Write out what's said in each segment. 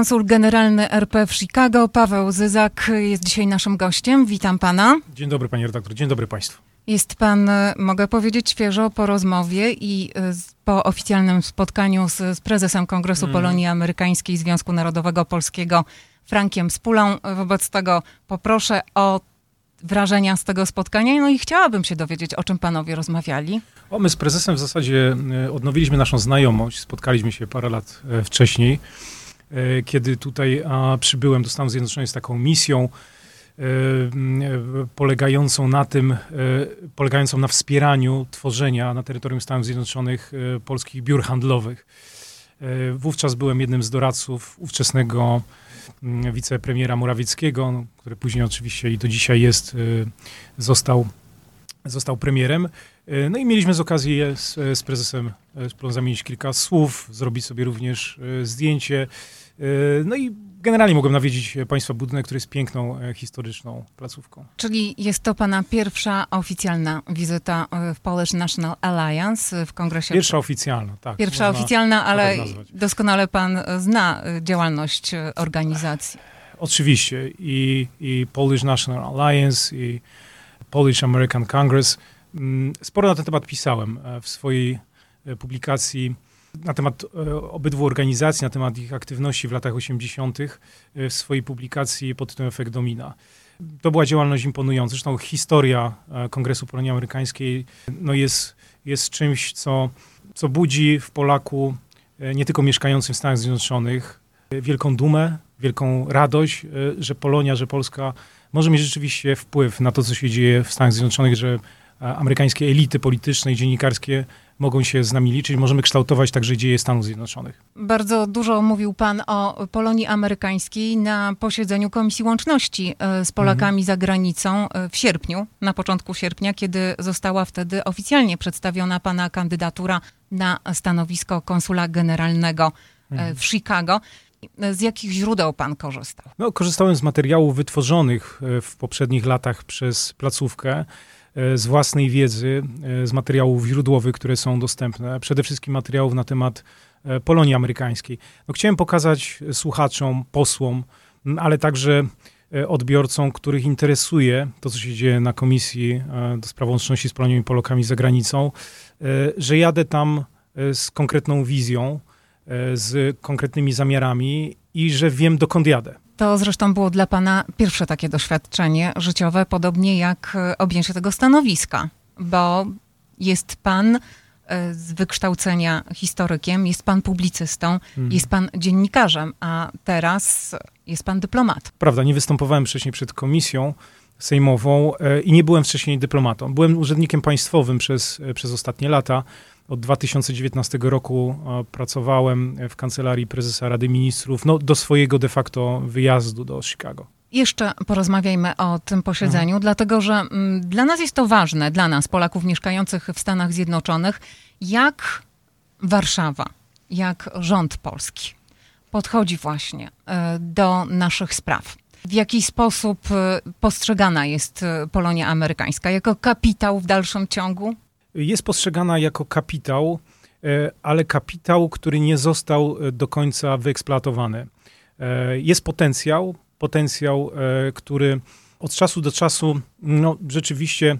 Konsul generalny RP w Chicago, Paweł Zyzak, jest dzisiaj naszym gościem. Witam pana. Dzień dobry, panie redaktor. Dzień dobry państwu. Jest pan, e, mogę powiedzieć, świeżo po rozmowie i e, po oficjalnym spotkaniu z, z prezesem Kongresu mm. Polonii Amerykańskiej Związku Narodowego Polskiego, Frankiem Spulą. Wobec tego poproszę o wrażenia z tego spotkania. No i chciałabym się dowiedzieć, o czym panowie rozmawiali. O, my z prezesem w zasadzie e, odnowiliśmy naszą znajomość. Spotkaliśmy się parę lat wcześniej, kiedy tutaj przybyłem do Stanów Zjednoczonych z taką misją polegającą na tym, polegającą na wspieraniu tworzenia na terytorium Stanów Zjednoczonych polskich biur handlowych. Wówczas byłem jednym z doradców ówczesnego wicepremiera Morawieckiego, no, który później oczywiście i do dzisiaj jest, został, został premierem. No i mieliśmy z okazji z, z prezesem zamienić kilka słów, zrobić sobie również zdjęcie. No i generalnie mogłem nawiedzić Państwa budynek, który jest piękną, e, historyczną placówką. Czyli jest to Pana pierwsza oficjalna wizyta e, w Polish National Alliance w kongresie? Pierwsza oficjalna, tak. Pierwsza oficjalna, ale tak doskonale Pan zna e, działalność organizacji. Oczywiście. I, I Polish National Alliance, i Polish American Congress. Mm, sporo na ten temat pisałem w swojej publikacji na temat e, obydwu organizacji, na temat ich aktywności w latach 80. E, w swojej publikacji pod tytułem Efekt Domina. To była działalność imponująca. Zresztą historia e, Kongresu Polonii Amerykańskiej no jest, jest czymś, co, co budzi w Polaku, nie tylko mieszkającym w Stanach Zjednoczonych, wielką dumę, wielką radość, że Polonia, że Polska może mieć rzeczywiście wpływ na to, co się dzieje w Stanach Zjednoczonych, że amerykańskie elity polityczne i dziennikarskie mogą się z nami liczyć, możemy kształtować także dzieje Stanów Zjednoczonych. Bardzo dużo mówił Pan o Polonii Amerykańskiej na posiedzeniu Komisji Łączności e, z Polakami mhm. za granicą e, w sierpniu, na początku sierpnia, kiedy została wtedy oficjalnie przedstawiona Pana kandydatura na stanowisko konsula generalnego e, mhm. w Chicago. Z jakich źródeł pan korzystał? No, korzystałem z materiałów wytworzonych w poprzednich latach przez placówkę. E, z własnej wiedzy, e, z materiałów źródłowych, które są dostępne, przede wszystkim materiałów na temat e, Polonii amerykańskiej. No, chciałem pokazać słuchaczom, posłom, ale także odbiorcom, których interesuje to, co się dzieje na Komisji do Spraw Łączności z Polonią i Polakami za granicą, że jadę tam z konkretną wizją, z konkretnymi zamiarami i że wiem, dokąd jadę. To zresztą było dla Pana pierwsze takie doświadczenie życiowe, podobnie jak e, objęcie tego stanowiska, bo jest Pan e, z wykształcenia historykiem, jest Pan publicystą, mhm. jest Pan dziennikarzem, a teraz jest Pan dyplomat. Prawda, nie występowałem wcześniej przed komisją sejmową e, i nie byłem wcześniej dyplomatą. Byłem urzędnikiem państwowym przez, przez ostatnie lata. Od 2019 roku pracowałem w kancelarii prezesa Rady Ministrów, no, do swojego de facto wyjazdu do Chicago. Jeszcze porozmawiajmy o tym posiedzeniu, mhm. dlatego że mm, dla nas jest to ważne, dla nas, Polaków mieszkających w Stanach Zjednoczonych, jak Warszawa, jak rząd polski podchodzi właśnie y, do naszych spraw. W jaki sposób y, postrzegana jest Polonia amerykańska? Jako kapitał w dalszym ciągu? Jest postrzegana jako kapitał, e, ale kapitał, który nie został e, do końca wyeksploatowany. E, jest potencjał, potencjał, który od czasu do czasu no, rzeczywiście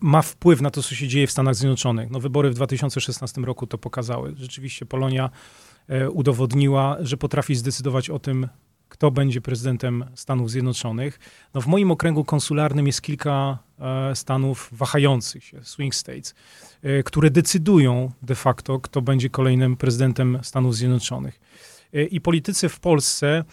ma wpływ na to, co się dzieje w Stanach Zjednoczonych. No, wybory w 2016 roku to pokazały. Rzeczywiście Polonia udowodniła, że potrafi zdecydować o tym, kto będzie prezydentem Stanów Zjednoczonych. No w moim okręgu konsularnym jest kilka e, stanów wahających się, swing states, e, które decydują de facto, kto będzie kolejnym prezydentem Stanów Zjednoczonych. E, I politycy w Polsce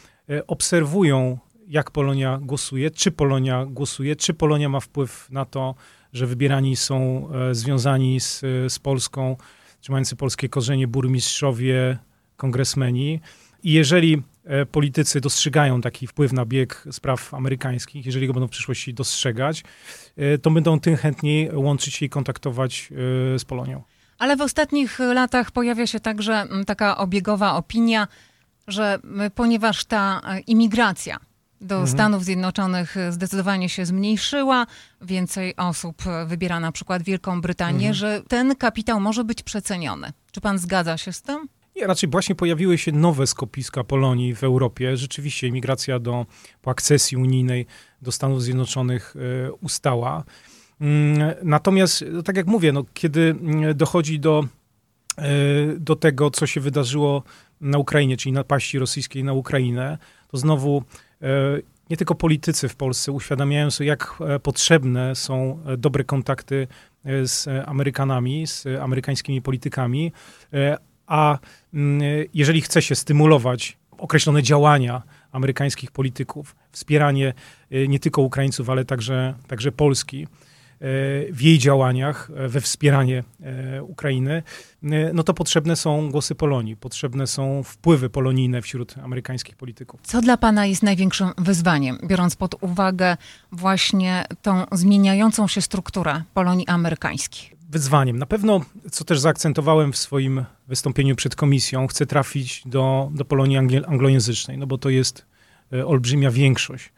obserwują, jak Polonia głosuje, czy Polonia głosuje, czy Polonia ma wpływ na to, że wybierani są związani z, z Polską, czy mający polskie korzenie burmistrzowie, kongresmeni. I jeżeli politycy dostrzegają taki wpływ na bieg spraw amerykańskich, jeżeli go będą w przyszłości dostrzegać, e, to będą tym chętniej łączyć się i kontaktować e, z Polonią. Ale w ostatnich latach pojawia się także taka obiegowa opinia, że ponieważ ta imigracja do mhm. Stanów Zjednoczonych zdecydowanie się zmniejszyła, więcej osób wybiera na przykład Wielką Brytanię, mhm. że ten kapitał może być przeceniony. Czy pan zgadza się z tym? Raczej właśnie pojawiły się nowe skopiska Polonii w Europie. Rzeczywiście imigracja do, po akcesji unijnej do Stanów Zjednoczonych e, ustała. Mm, natomiast, no, tak jak mówię, no, kiedy mm, dochodzi do, e, do tego, co się wydarzyło na Ukrainie, czyli napaści rosyjskiej na Ukrainę, to znowu e, nie tylko politycy w Polsce uświadamiają sobie, jak potrzebne są dobre kontakty z Amerykanami, z amerykańskimi politykami, a mm, jeżeli chce się stymulować określone działania amerykańskich polityków, wspieranie y, nie tylko Ukraińców, ale także, także Polski, w jej działaniach we wspieranie Ukrainy, no to potrzebne są głosy Polonii, potrzebne są wpływy polonijne wśród amerykańskich polityków. Co dla Pana jest największym wyzwaniem, biorąc pod uwagę właśnie tą zmieniającą się strukturę Polonii amerykańskiej? Wyzwaniem. Na pewno, co też zaakcentowałem w swoim wystąpieniu przed komisją, chcę trafić do, do Polonii anglojęzycznej, no bo to jest e, olbrzymia większość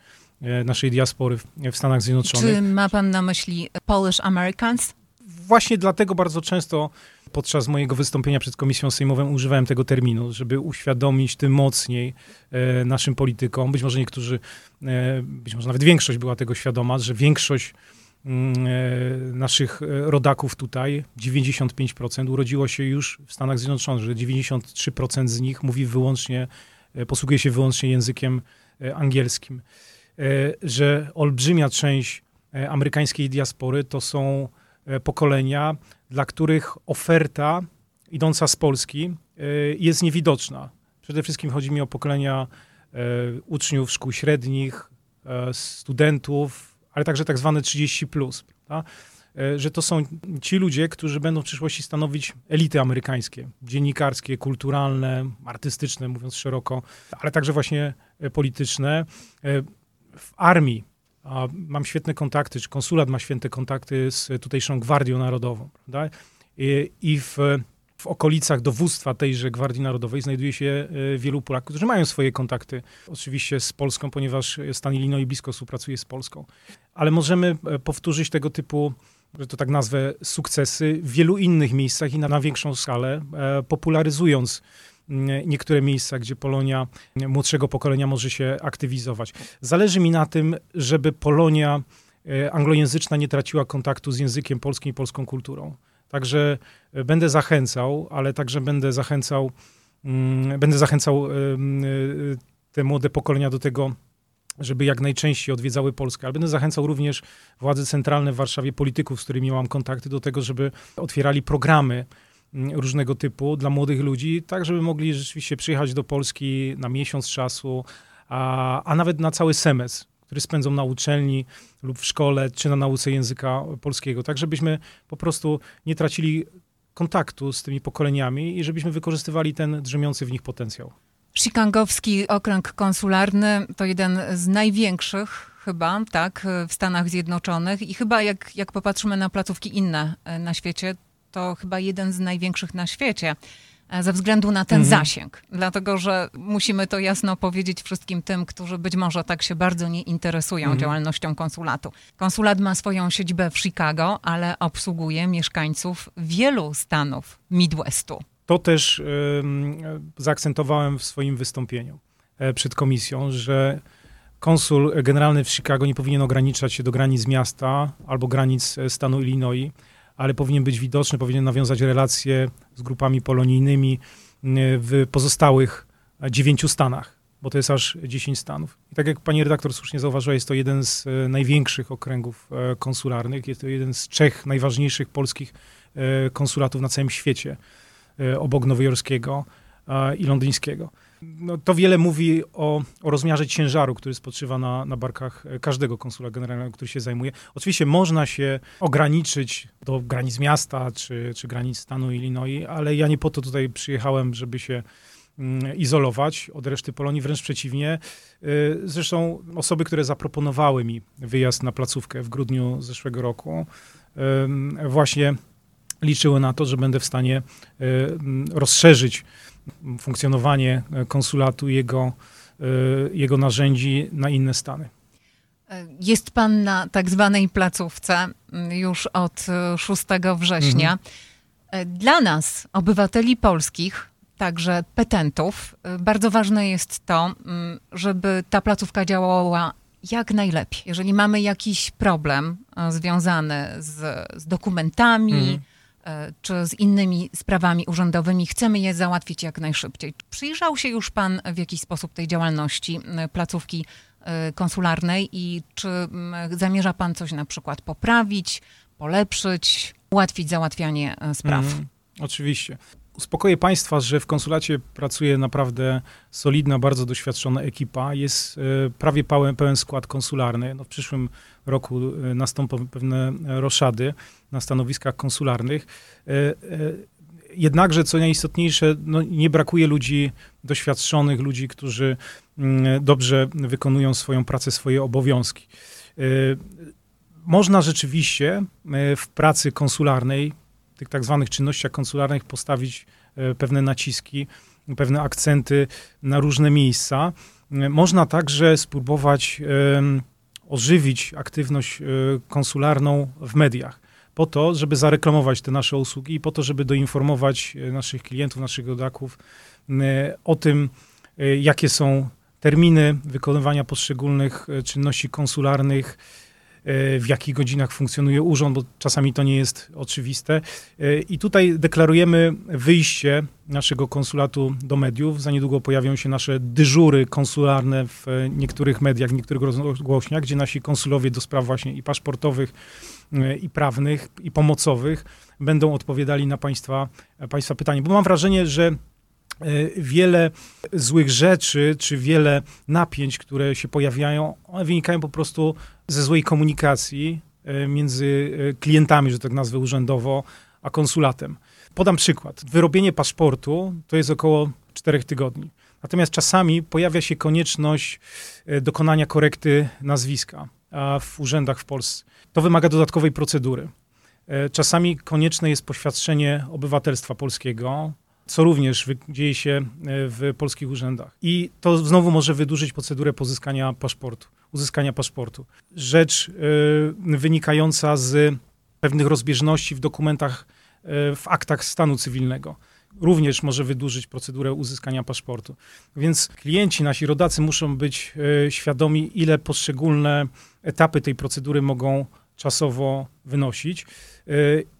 E, naszej diaspory w Stanach Zjednoczonych. Czy ma pan na myśli Polish Americans? Właśnie dlatego bardzo często podczas mojego wystąpienia przed Komisją Sejmową używałem tego terminu, żeby uświadomić tym mocniej e, naszym politykom. Być może niektórzy, e, być może nawet większość była tego świadoma, że większość naszych e, rodaków tutaj, 95% urodziło się już w Stanach Zjednoczonych, że 93% z nich mówi wyłącznie, e, posługuje się wyłącznie językiem angielskim. E, że olbrzymia część e, amerykańskiej diaspory to są e, pokolenia, dla których oferta idąca z Polski jest niewidoczna. Przede wszystkim chodzi mi o pokolenia uczniów szkół średnich, studentów, ale także tak zwane 30, plus, że to są ci ludzie, którzy będą w przyszłości stanowić elity amerykańskie, dziennikarskie, kulturalne, artystyczne, mówiąc szeroko, ale także właśnie polityczne w armii mam świetne kontakty, czy konsulat ma świetne kontakty z tutejszą Gwardią Narodową, prawda? I w, w okolicach dowództwa tejże Gwardii Narodowej znajduje się e, wielu Polaków, którzy mają swoje kontakty, oczywiście z Polską, ponieważ stan Illinois blisko współpracuje z Polską. Ale możemy e, powtórzyć tego typu że to tak nazwę, sukcesy w wielu innych miejscach i na, na większą skalę, e, popularyzując niektóre miejsca, gdzie Polonia młodszego pokolenia może się aktywizować. Zależy mi na tym, żeby Polonia anglojęzyczna nie traciła kontaktu z językiem polskim i polską kulturą. Także e, będę zachęcał, ale także będę zachęcał, mm, będę zachęcał e, te młode pokolenia do tego, żeby jak najczęściej odwiedzały Polskę, ale będę zachęcał również władze centralne w Warszawie, polityków, z którymi mam kontakty, do tego, żeby otwierali programy Mm, różnego typu dla młodych ludzi, tak żeby mogli rzeczywiście przyjechać do Polski na miesiąc czasu, a, a nawet na cały semestr, który spędzą na uczelni lub w szkole, czy na nauce języka polskiego, tak żebyśmy po prostu nie tracili kontaktu z tymi pokoleniami i żebyśmy wykorzystywali ten drzemiący w nich potencjał. Chicagowski Okręg Konsularny to jeden z największych chyba, tak, w Stanach Zjednoczonych i chyba jak, jak popatrzymy na placówki inne e, na świecie, to chyba jeden z największych na świecie ze względu na ten mhm. zasięg. Dlatego, że musimy to jasno powiedzieć wszystkim tym, którzy być może tak się bardzo nie interesują mhm. działalnością konsulatu. Konsulat ma swoją siedzibę w Chicago, ale obsługuje mieszkańców wielu stanów Midwestu. To też y, zaakcentowałem w swoim wystąpieniu e, przed komisją, że konsul generalny w Chicago nie powinien ograniczać się do granic miasta albo granic e, stanu Illinois ale powinien być widoczny, powinien nawiązać relacje z grupami polonijnymi w pozostałych dziewięciu stanach, bo to jest aż 10 stanów. I tak jak pani redaktor słusznie zauważyła, jest to jeden z e, największych okręgów e, konsularnych, jest to jeden z trzech najważniejszych polskich e, konsulatów na całym świecie, obok nowojorskiego i londyńskiego no, to wiele mówi o, o rozmiarze ciężaru, który spoczywa na, na barkach każdego konsula generalnego, który się zajmuje. Oczywiście można się ograniczyć do granic miasta czy, czy granic stanu Illinois, ale ja nie po to tutaj przyjechałem, żeby się mm, izolować od reszty Polonii, wręcz przeciwnie. Y, zresztą osoby, które zaproponowały mi wyjazd na placówkę w grudniu zeszłego roku, właśnie liczyły na to, że będę w stanie y, rozszerzyć funkcjonowanie konsulatu jego, e, jego narzędzi na inne stany. Jest pan na tak zwanej placówce już od 6 września. Mhm. Dla nas, obywateli polskich, także petentów, bardzo ważne jest to, mm, żeby ta placówka działała jak najlepiej. Jeżeli mamy jakiś problem e, związany z, z dokumentami, mhm. E, czy z innymi sprawami urzędowymi, chcemy je załatwić jak najszybciej. Przyjrzał się już Pan w jakiś sposób tej działalności placówki e, konsularnej i czy zamierza Pan coś na przykład poprawić, polepszyć, ułatwić załatwianie spraw? Mhm. Oczywiście. Uspokoję Państwa, że w konsulacie pracuje naprawdę solidna, bardzo doświadczona ekipa. Jest e, prawie pełen, pełen skład konsularny. No w przyszłym roku e, nastąpią pewne roszady na stanowiskach konsularnych. E, jednakże, co najistotniejsze, no nie brakuje ludzi doświadczonych, ludzi, którzy mm, dobrze wykonują swoją pracę, swoje obowiązki. Można rzeczywiście w pracy konsularnej tych tak zwanych czynnościach konsularnych postawić e, pewne naciski, pewne akcenty na różne miejsca. E, można także spróbować ożywić aktywność e, konsularną w mediach po to, żeby zareklamować te nasze usługi i po to, żeby doinformować naszych klientów, naszych rodaków o tym, jakie są terminy wykonywania poszczególnych czynności konsularnych, w jakich godzinach funkcjonuje urząd, bo czasami to nie jest oczywiste. E, I tutaj deklarujemy wyjście naszego konsulatu do mediów. Za niedługo pojawią się nasze dyżury konsularne w niektórych mediach, w niektórych rozgłośniach, gdzie nasi konsulowie do spraw właśnie i paszportowych, e, i prawnych, i pomocowych będą odpowiadali na państwa, państwa pytania. Bo mam wrażenie, że wiele złych rzeczy, czy wiele napięć, które się pojawiają, one wynikają po prostu ze złej komunikacji e, między e, klientami, że tak nazwę urzędowo, a konsulatem. Podam przykład. Wyrobienie paszportu to jest około 4 tygodni. Natomiast czasami pojawia się konieczność e, dokonania korekty nazwiska w urzędach w Polsce. To wymaga dodatkowej procedury. Czasami konieczne jest poświadczenie obywatelstwa polskiego, co również dzieje się w polskich urzędach. I to znowu może wydłużyć procedurę pozyskania paszportu uzyskania paszportu. Rzecz y, wynikająca z pewnych rozbieżności w dokumentach, y, w aktach stanu cywilnego. Również może wydłużyć procedurę uzyskania paszportu. Więc klienci, nasi rodacy muszą być y, świadomi, ile poszczególne etapy tej procedury mogą czasowo wynosić.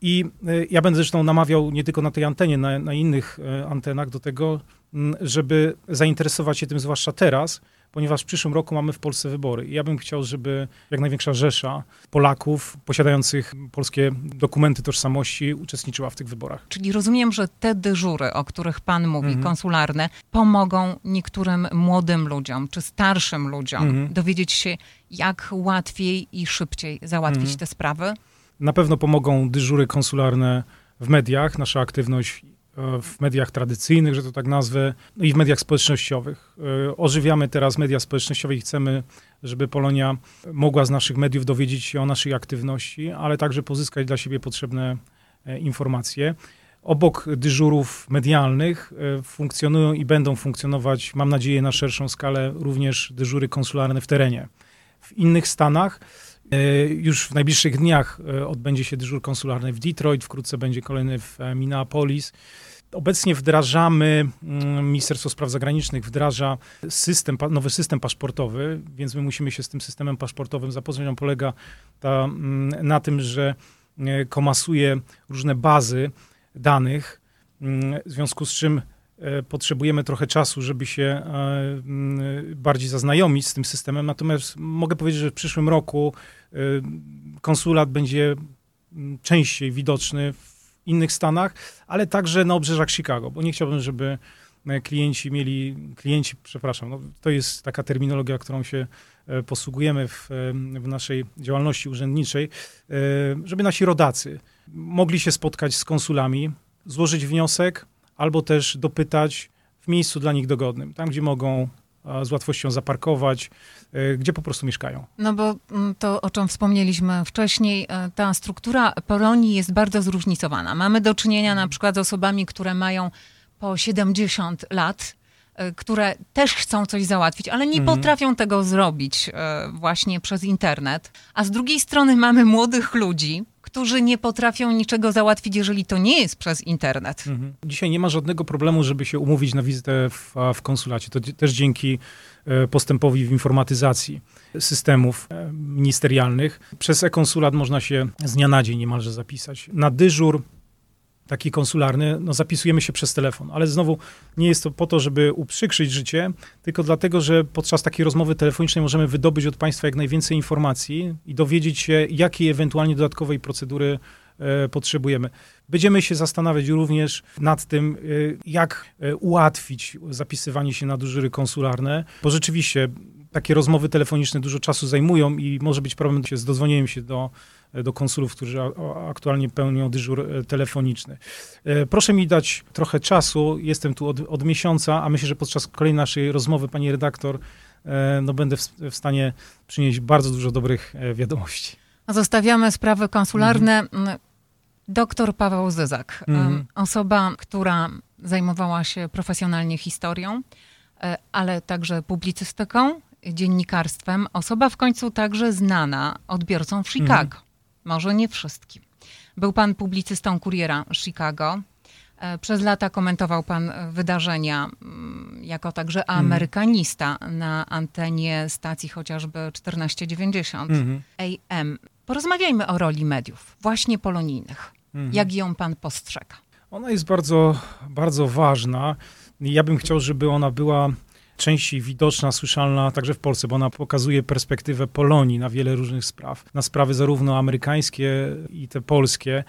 I ja będę zresztą namawiał nie tylko na tej antenie, na, na innych antenach do tego, żeby zainteresować się tym, zwłaszcza teraz, ponieważ w przyszłym roku mamy w Polsce wybory. I ja bym chciał, żeby jak największa rzesza Polaków posiadających polskie dokumenty tożsamości uczestniczyła w tych wyborach. Czyli rozumiem, że te dyżury, o których pan mówi, mhm. konsularne, pomogą niektórym młodym ludziom czy starszym ludziom mhm. dowiedzieć się, jak łatwiej i szybciej załatwić mhm. te sprawy? Na pewno pomogą dyżury konsularne w mediach. Nasza aktywność w mediach tradycyjnych, że to tak nazwę, i w mediach społecznościowych. E, ożywiamy teraz media społecznościowe i chcemy, żeby Polonia mogła z naszych mediów dowiedzieć się o naszej aktywności, ale także pozyskać dla siebie potrzebne e, informacje. Obok dyżurów medialnych e, funkcjonują i będą funkcjonować, mam nadzieję, na szerszą skalę również dyżury konsularne w terenie. W innych stanach już w najbliższych dniach odbędzie się dyżur konsularny w Detroit, wkrótce będzie kolejny w Minneapolis. Obecnie wdrażamy, mm, Ministerstwo Spraw Zagranicznych wdraża system, nowy system paszportowy, więc my musimy się z tym systemem paszportowym zapoznać. On polega ta, mm, na tym, że e, komasuje różne bazy danych, mm, w związku z czym e, potrzebujemy trochę czasu, żeby się e, bardziej zaznajomić z tym systemem. Natomiast mogę powiedzieć, że w przyszłym roku konsulat będzie częściej widoczny w innych stanach, ale także na obrzeżach Chicago, bo nie chciałbym, żeby e, klienci mieli, klienci, przepraszam, no, to jest taka terminologia, którą się e, posługujemy w, e, w naszej działalności urzędniczej, żeby nasi rodacy mogli się spotkać z konsulami, złożyć wniosek albo też dopytać w miejscu dla nich dogodnym, tam gdzie mogą z łatwością zaparkować, e, gdzie po prostu mieszkają. No bo mm, to, o czym wspomnieliśmy wcześniej, e, ta struktura Polonii jest bardzo zróżnicowana. Mamy do czynienia na przykład z osobami, które mają po 70 lat, e, które też chcą coś załatwić, ale nie mhm. potrafią tego zrobić właśnie przez internet. A z drugiej strony mamy młodych ludzi, którzy nie potrafią niczego załatwić, jeżeli to nie jest przez internet. Mhm. Dzisiaj nie ma żadnego problemu, żeby się umówić na wizytę w, w konsulacie. To też dzięki e, postępowi w informatyzacji systemów e, ministerialnych. Przez e-konsulat można się z dnia na dzień niemalże zapisać. Na dyżur taki konsularny, no zapisujemy się przez telefon, ale znowu nie jest to po to, żeby uprzykrzyć życie, tylko dlatego, że podczas takiej rozmowy telefonicznej możemy wydobyć od Państwa jak najwięcej informacji i dowiedzieć się, jakiej ewentualnie dodatkowej procedury e, potrzebujemy. Będziemy się zastanawiać również nad tym, e, jak e, ułatwić zapisywanie się na dyżury konsularne, bo rzeczywiście takie rozmowy telefoniczne dużo czasu zajmują i może być problem z dozwonieniem się do do konsulów, którzy aktualnie pełnią dyżur e, telefoniczny. E, proszę mi dać trochę czasu, jestem tu od, od miesiąca, a myślę, że podczas kolejnej naszej rozmowy, pani redaktor, e, no będę w, w stanie przynieść bardzo dużo dobrych wiadomości. Zostawiamy sprawy konsularne. Mhm. Doktor Paweł Zyzak, mhm. osoba, która zajmowała się profesjonalnie historią, ale także publicystyką, dziennikarstwem, osoba w końcu także znana odbiorcą w Chicago. Mhm może nie wszystkim. Był pan publicystą kuriera Chicago. E, przez lata komentował pan wydarzenia mm, jako także mhm. amerykanista na antenie stacji chociażby 1490 mm AM. Porozmawiajmy o roli mediów, właśnie polonijnych. Mm Jak ją pan postrzega? Ona jest bardzo, bardzo ważna. Ja bym chciał, żeby ona była częściej widoczna, słyszalna także w Polsce, bo ona pokazuje perspektywę Polonii na wiele różnych spraw, na sprawy zarówno amerykańskie i te polskie.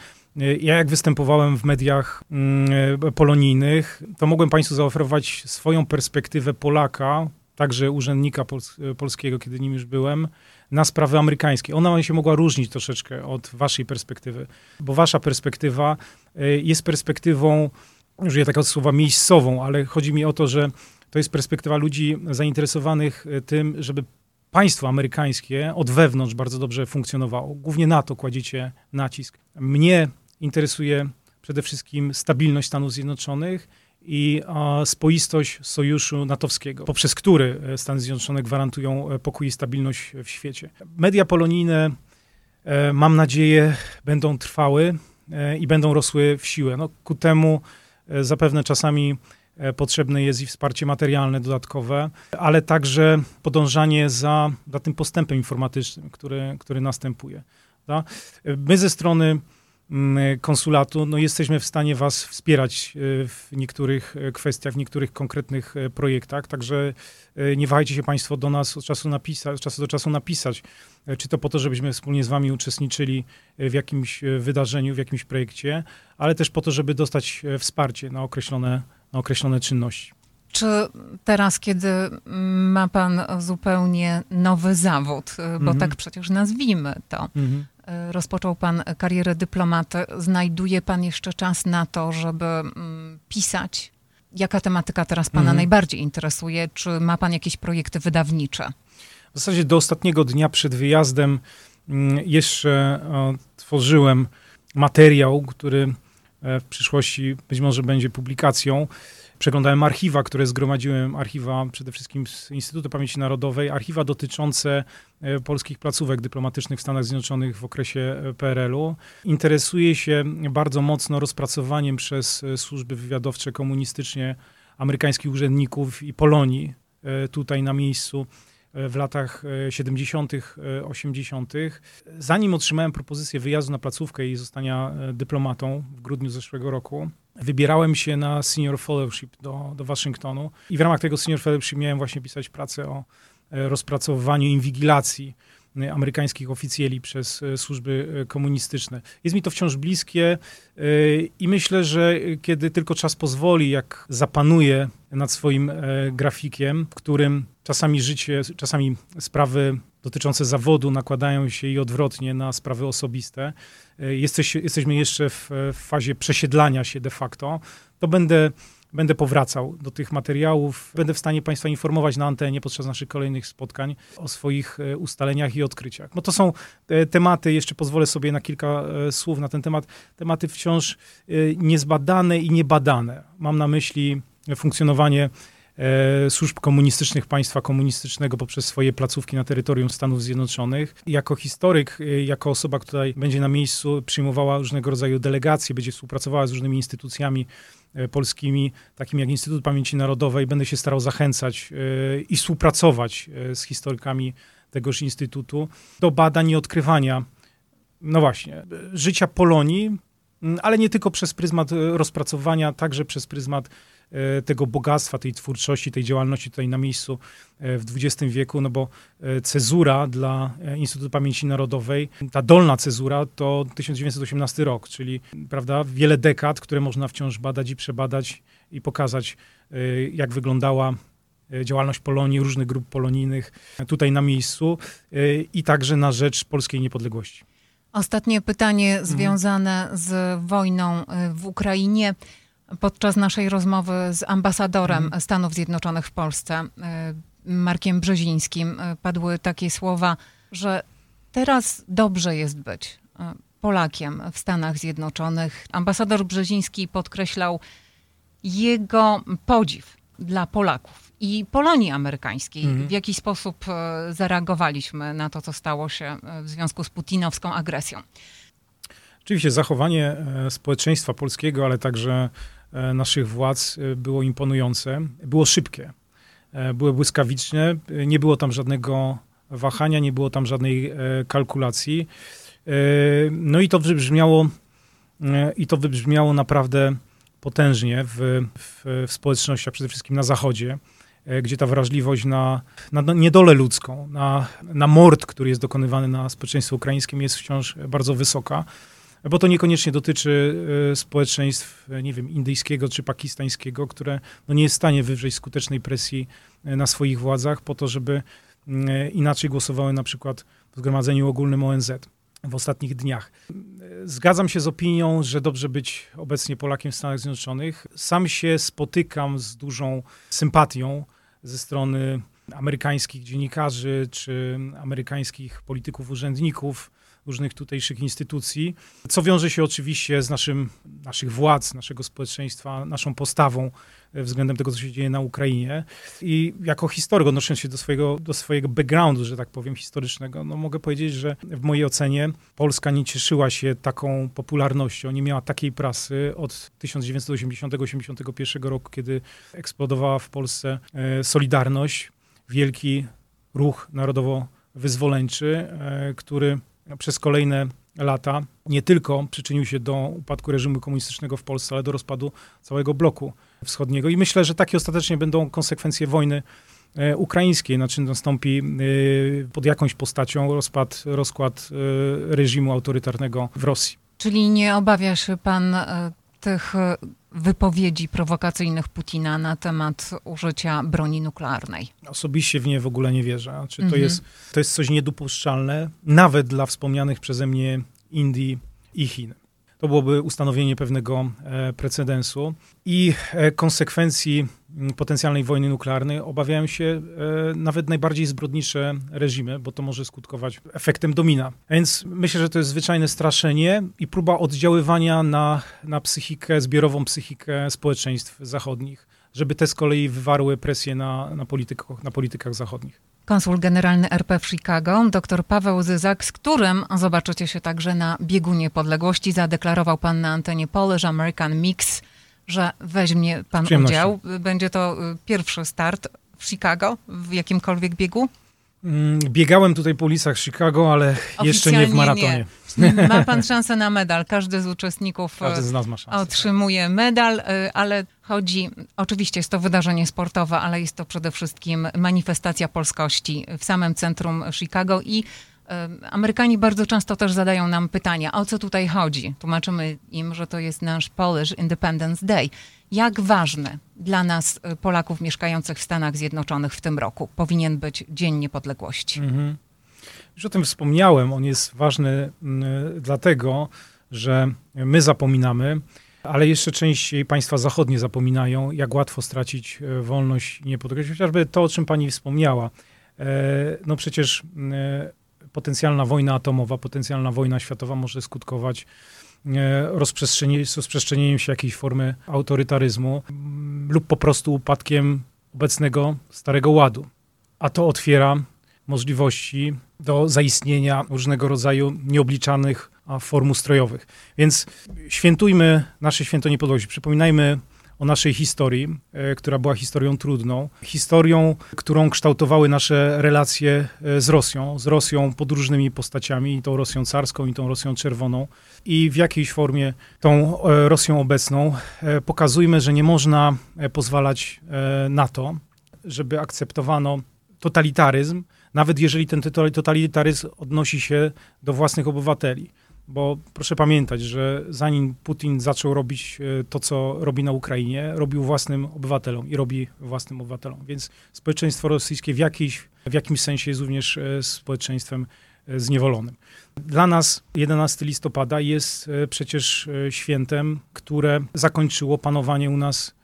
Ja jak występowałem w mediach mm, polonijnych, to mogłem Państwu zaoferować swoją perspektywę Polaka, także urzędnika pols polskiego, kiedy nim już byłem, na sprawy amerykańskie. Ona się mogła różnić troszeczkę od waszej perspektywy, bo wasza perspektywa y, jest perspektywą, użyję takiego słowa, miejscową, ale chodzi mi o to, że to jest perspektywa ludzi zainteresowanych e, tym, żeby państwo amerykańskie od wewnątrz bardzo dobrze funkcjonowało. Głównie na to kładziecie nacisk. Mnie interesuje przede wszystkim stabilność Stanów Zjednoczonych i spoistość sojuszu natowskiego, poprzez który e, Stany Zjednoczone gwarantują e, pokój i stabilność w świecie. Media polonijne, mam nadzieję, będą trwały i będą rosły w siłę. No, ku temu zapewne czasami potrzebne jest i wsparcie materialne dodatkowe, ale także podążanie za, za tym postępem informatycznym, który, który następuje. My ze strony mm, konsulatu no jesteśmy w stanie Was wspierać e, w niektórych e, kwestiach, w niektórych konkretnych projektach, także nie wahajcie się Państwo do nas od czasu, napisa- od czasu do czasu napisać, czy to po to, żebyśmy wspólnie z Wami uczestniczyli w jakimś wydarzeniu, w jakimś projekcie, ale też po to, żeby dostać wsparcie na określone na określone czynności. Czy teraz, kiedy ma pan zupełnie nowy zawód, bo mhm. tak przecież nazwijmy to, mhm. rozpoczął pan karierę dyplomaty, znajduje pan jeszcze czas na to, żeby mm, pisać? Jaka tematyka teraz pana mhm. najbardziej interesuje? Czy ma pan jakieś projekty wydawnicze? W zasadzie do ostatniego dnia przed wyjazdem mm, jeszcze tworzyłem materiał, który E, w przyszłości być może będzie publikacją. Przeglądałem archiwa, które zgromadziłem, archiwa przede wszystkim z Instytutu Pamięci Narodowej, archiwa dotyczące e, polskich placówek dyplomatycznych w Stanach Zjednoczonych w okresie e, PRL-u. Interesuję się bardzo mocno rozpracowaniem przez służby wywiadowcze komunistycznie amerykańskich urzędników i Polonii tutaj na miejscu w latach 70., 80. Zanim otrzymałem propozycję wyjazdu na placówkę i zostania e, dyplomatą w grudniu zeszłego roku, wybierałem się na Senior Fellowship do, do Waszyngtonu i w ramach tego Senior Fellowship miałem właśnie pisać pracę o e, rozpracowywaniu inwigilacji e, amerykańskich oficjeli przez służby komunistyczne. Jest mi to wciąż bliskie i myślę, że kiedy tylko czas pozwoli, jak zapanuję nad swoim grafikiem, w którym Czasami życie, czasami sprawy dotyczące zawodu nakładają się i odwrotnie na sprawy osobiste. E, jesteś, jesteśmy jeszcze w, w fazie przesiedlania się de facto. To będę będę powracał do tych materiałów. Będę w stanie Państwa informować na antenie podczas naszych kolejnych spotkań o swoich e, ustaleniach i odkryciach. No to są e, tematy, jeszcze pozwolę sobie na kilka słów na ten temat, tematy wciąż niezbadane i niebadane. Mam na myśli funkcjonowanie służb komunistycznych państwa komunistycznego poprzez swoje placówki na terytorium Stanów Zjednoczonych. Jako historyk, e, jako osoba, która będzie na miejscu przyjmowała różnego rodzaju delegacje, będzie współpracowała z różnymi instytucjami e, polskimi, takimi jak Instytut Pamięci Narodowej, będę się starał zachęcać e, i współpracować e, z historykami tegoż instytutu do badań i odkrywania, no właśnie, życia Polonii, ale nie tylko przez pryzmat e, rozpracowania, także przez pryzmat e, tego bogactwa, tej twórczości, tej działalności tutaj na miejscu e, w XX wieku, no bo e, cezura dla e, Instytutu Pamięci Narodowej, ta dolna cezura to 1918 rok, czyli prawda, wiele dekad, które można wciąż badać i przebadać i pokazać, e, jak wyglądała e, działalność Polonii, różnych grup polonijnych tutaj na miejscu e, i także na rzecz polskiej niepodległości. Ostatnie pytanie związane z wojną w Ukrainie. Podczas naszej rozmowy z ambasadorem Stanów Zjednoczonych w Polsce, y, Markiem Brzezińskim, y, padły takie słowa, że teraz dobrze jest być y, Polakiem w Stanach Zjednoczonych. Ambasador Brzeziński podkreślał jego podziw dla Polaków i Polonii amerykańskiej. Mhm. W jaki sposób zareagowaliśmy na to, co stało się w związku z putinowską agresją? Oczywiście zachowanie e, społeczeństwa polskiego, ale także naszych władz e, było imponujące, było szybkie, e, było błyskawiczne, e, nie było tam żadnego wahania, nie było tam żadnej e, kalkulacji. E, No i to wybrzmiało, e, i to wybrzmiało naprawdę potężnie w, w, w społecznościach, przede wszystkim na Zachodzie, e, gdzie ta wrażliwość na, na niedolę ludzką, na, na mord, który jest dokonywany na społeczeństwie ukraińskim jest wciąż bardzo wysoka. Bo to niekoniecznie dotyczy e, społeczeństw, e, nie wiem, indyjskiego czy pakistańskiego, które no, nie jest w stanie wywrzeć skutecznej presji e, na swoich władzach po to, żeby mm, inaczej głosowały na przykład w Zgromadzeniu Ogólnym ONZ w ostatnich dniach. Zgadzam się z opinią, że dobrze być obecnie Polakiem w Stanach Zjednoczonych. Sam się spotykam z dużą sympatią ze strony amerykańskich dziennikarzy czy amerykańskich polityków, urzędników, różnych tutejszych instytucji, co wiąże się oczywiście z naszym, naszych władz, naszego społeczeństwa, naszą postawą e, względem tego, co się dzieje na Ukrainie. I jako historyk, odnosząc się do swojego, do swojego backgroundu, że tak powiem, historycznego, no mogę powiedzieć, że w mojej ocenie Polska nie cieszyła się taką popularnością, nie miała takiej prasy od 1980-81 roku, kiedy eksplodowała w Polsce e, Solidarność, wielki ruch narodowo-wyzwoleńczy, e, który przez kolejne lata nie tylko przyczynił się do upadku reżimu komunistycznego w Polsce, ale do rozpadu całego bloku wschodniego. I myślę, że takie ostatecznie będą konsekwencje wojny e, ukraińskiej, znaczy nastąpi e, pod jakąś postacią rozpad, rozkład e, reżimu autorytarnego w Rosji. Czyli nie obawia się pan tych e, wypowiedzi prowokacyjnych Putina na temat użycia broni nuklearnej? Osobiście w nie w ogóle nie wierzę. Znaczy, to, Mhm. jest, to jest coś niedopuszczalne, nawet dla wspomnianych przeze mnie Indii i Chin. To byłoby ustanowienie pewnego e, precedensu i e, konsekwencji potencjalnej wojny nuklearnej obawiają się e, nawet najbardziej zbrodnicze reżimy, bo to może skutkować efektem domina. A Więc myślę, że to jest zwyczajne straszenie i próba oddziaływania na, na psychikę, zbiorową psychikę społeczeństw zachodnich, żeby te z kolei wywarły presję na, na, politykach, na politykach zachodnich. Konsul generalny RP w Chicago, dr Paweł Zyzak, z którym zobaczycie się także na biegu niepodległości, zadeklarował pan na antenie Polish American Mix, że weźmie pan udział. Będzie to y, pierwszy start w Chicago w jakimkolwiek biegu? Mm, Biegałem tutaj po ulicach Chicago, ale jeszcze nie w maratonie. nie. Ma pan szansę na medal. Każdy z uczestników Każdy y, z nas ma szansę. otrzymuje medal, y, ale chodzi, oczywiście jest to wydarzenie sportowe, ale jest to przede wszystkim manifestacja polskości w samym centrum Chicago i y, Amerykanie bardzo często też zadają nam pytania, o co tutaj chodzi. Tłumaczymy im, że to jest nasz Polish Independence Day. Jak ważny dla nas, y, Polaków mieszkających w Stanach Zjednoczonych w tym roku, powinien być Dzień Niepodległości? Mhm. Już o tym wspomniałem. On jest ważny mm, dlatego, że my zapominamy, ale jeszcze częściej państwa zachodnie zapominają, jak łatwo stracić e, wolność i niepodległość. Chociażby to, o czym pani wspomniała. E, No przecież e, potencjalna wojna atomowa, potencjalna wojna światowa może skutkować rozprzestrzenieniem się jakiejś formy autorytaryzmu mm, lub po prostu upadkiem obecnego Starego Ładu. A to otwiera możliwości do zaistnienia różnego rodzaju nieobliczanych form ustrojowych. Więc świętujmy nasze święto niepodległości. Przypominajmy o naszej historii, e, która była historią trudną, historią, którą kształtowały nasze relacje e, z Rosją, z Rosją pod różnymi postaciami, i tą Rosją carską, i tą Rosją czerwoną, i w jakiejś formie tą e, Rosją obecną. Pokazujmy, że nie można pozwalać na to, żeby akceptowano totalitaryzm, nawet jeżeli ten totalitaryzm odnosi się do własnych obywateli. Bo proszę pamiętać, że zanim Putin zaczął robić e, to, co robi na Ukrainie, robił własnym obywatelom i robi własnym obywatelom. Więc społeczeństwo rosyjskie w, jakiejś, w jakimś sensie jest również e, społeczeństwem e, zniewolonym. Dla nas 11 listopada jest przecież świętem, które zakończyło panowanie u nas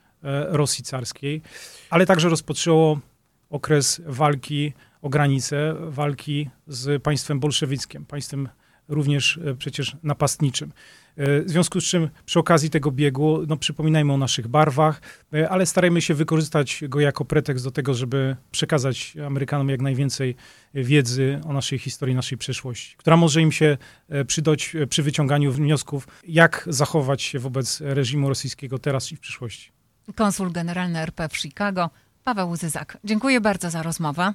Rosji carskiej, ale także rozpoczęło okres walki o granice, walki z państwem bolszewickim, państwem również e, przecież napastniczym. E, w związku z czym przy okazji tego biegu no, przypominajmy o naszych barwach, e, ale starajmy się wykorzystać go jako pretekst do tego, żeby przekazać Amerykanom jak najwięcej wiedzy o naszej historii, naszej przeszłości, która może im się przydać przy wyciąganiu wniosków, jak zachować się wobec reżimu rosyjskiego teraz i w przyszłości. Konsul generalny RP w Chicago, Paweł Zyzak. Dziękuję bardzo za rozmowę.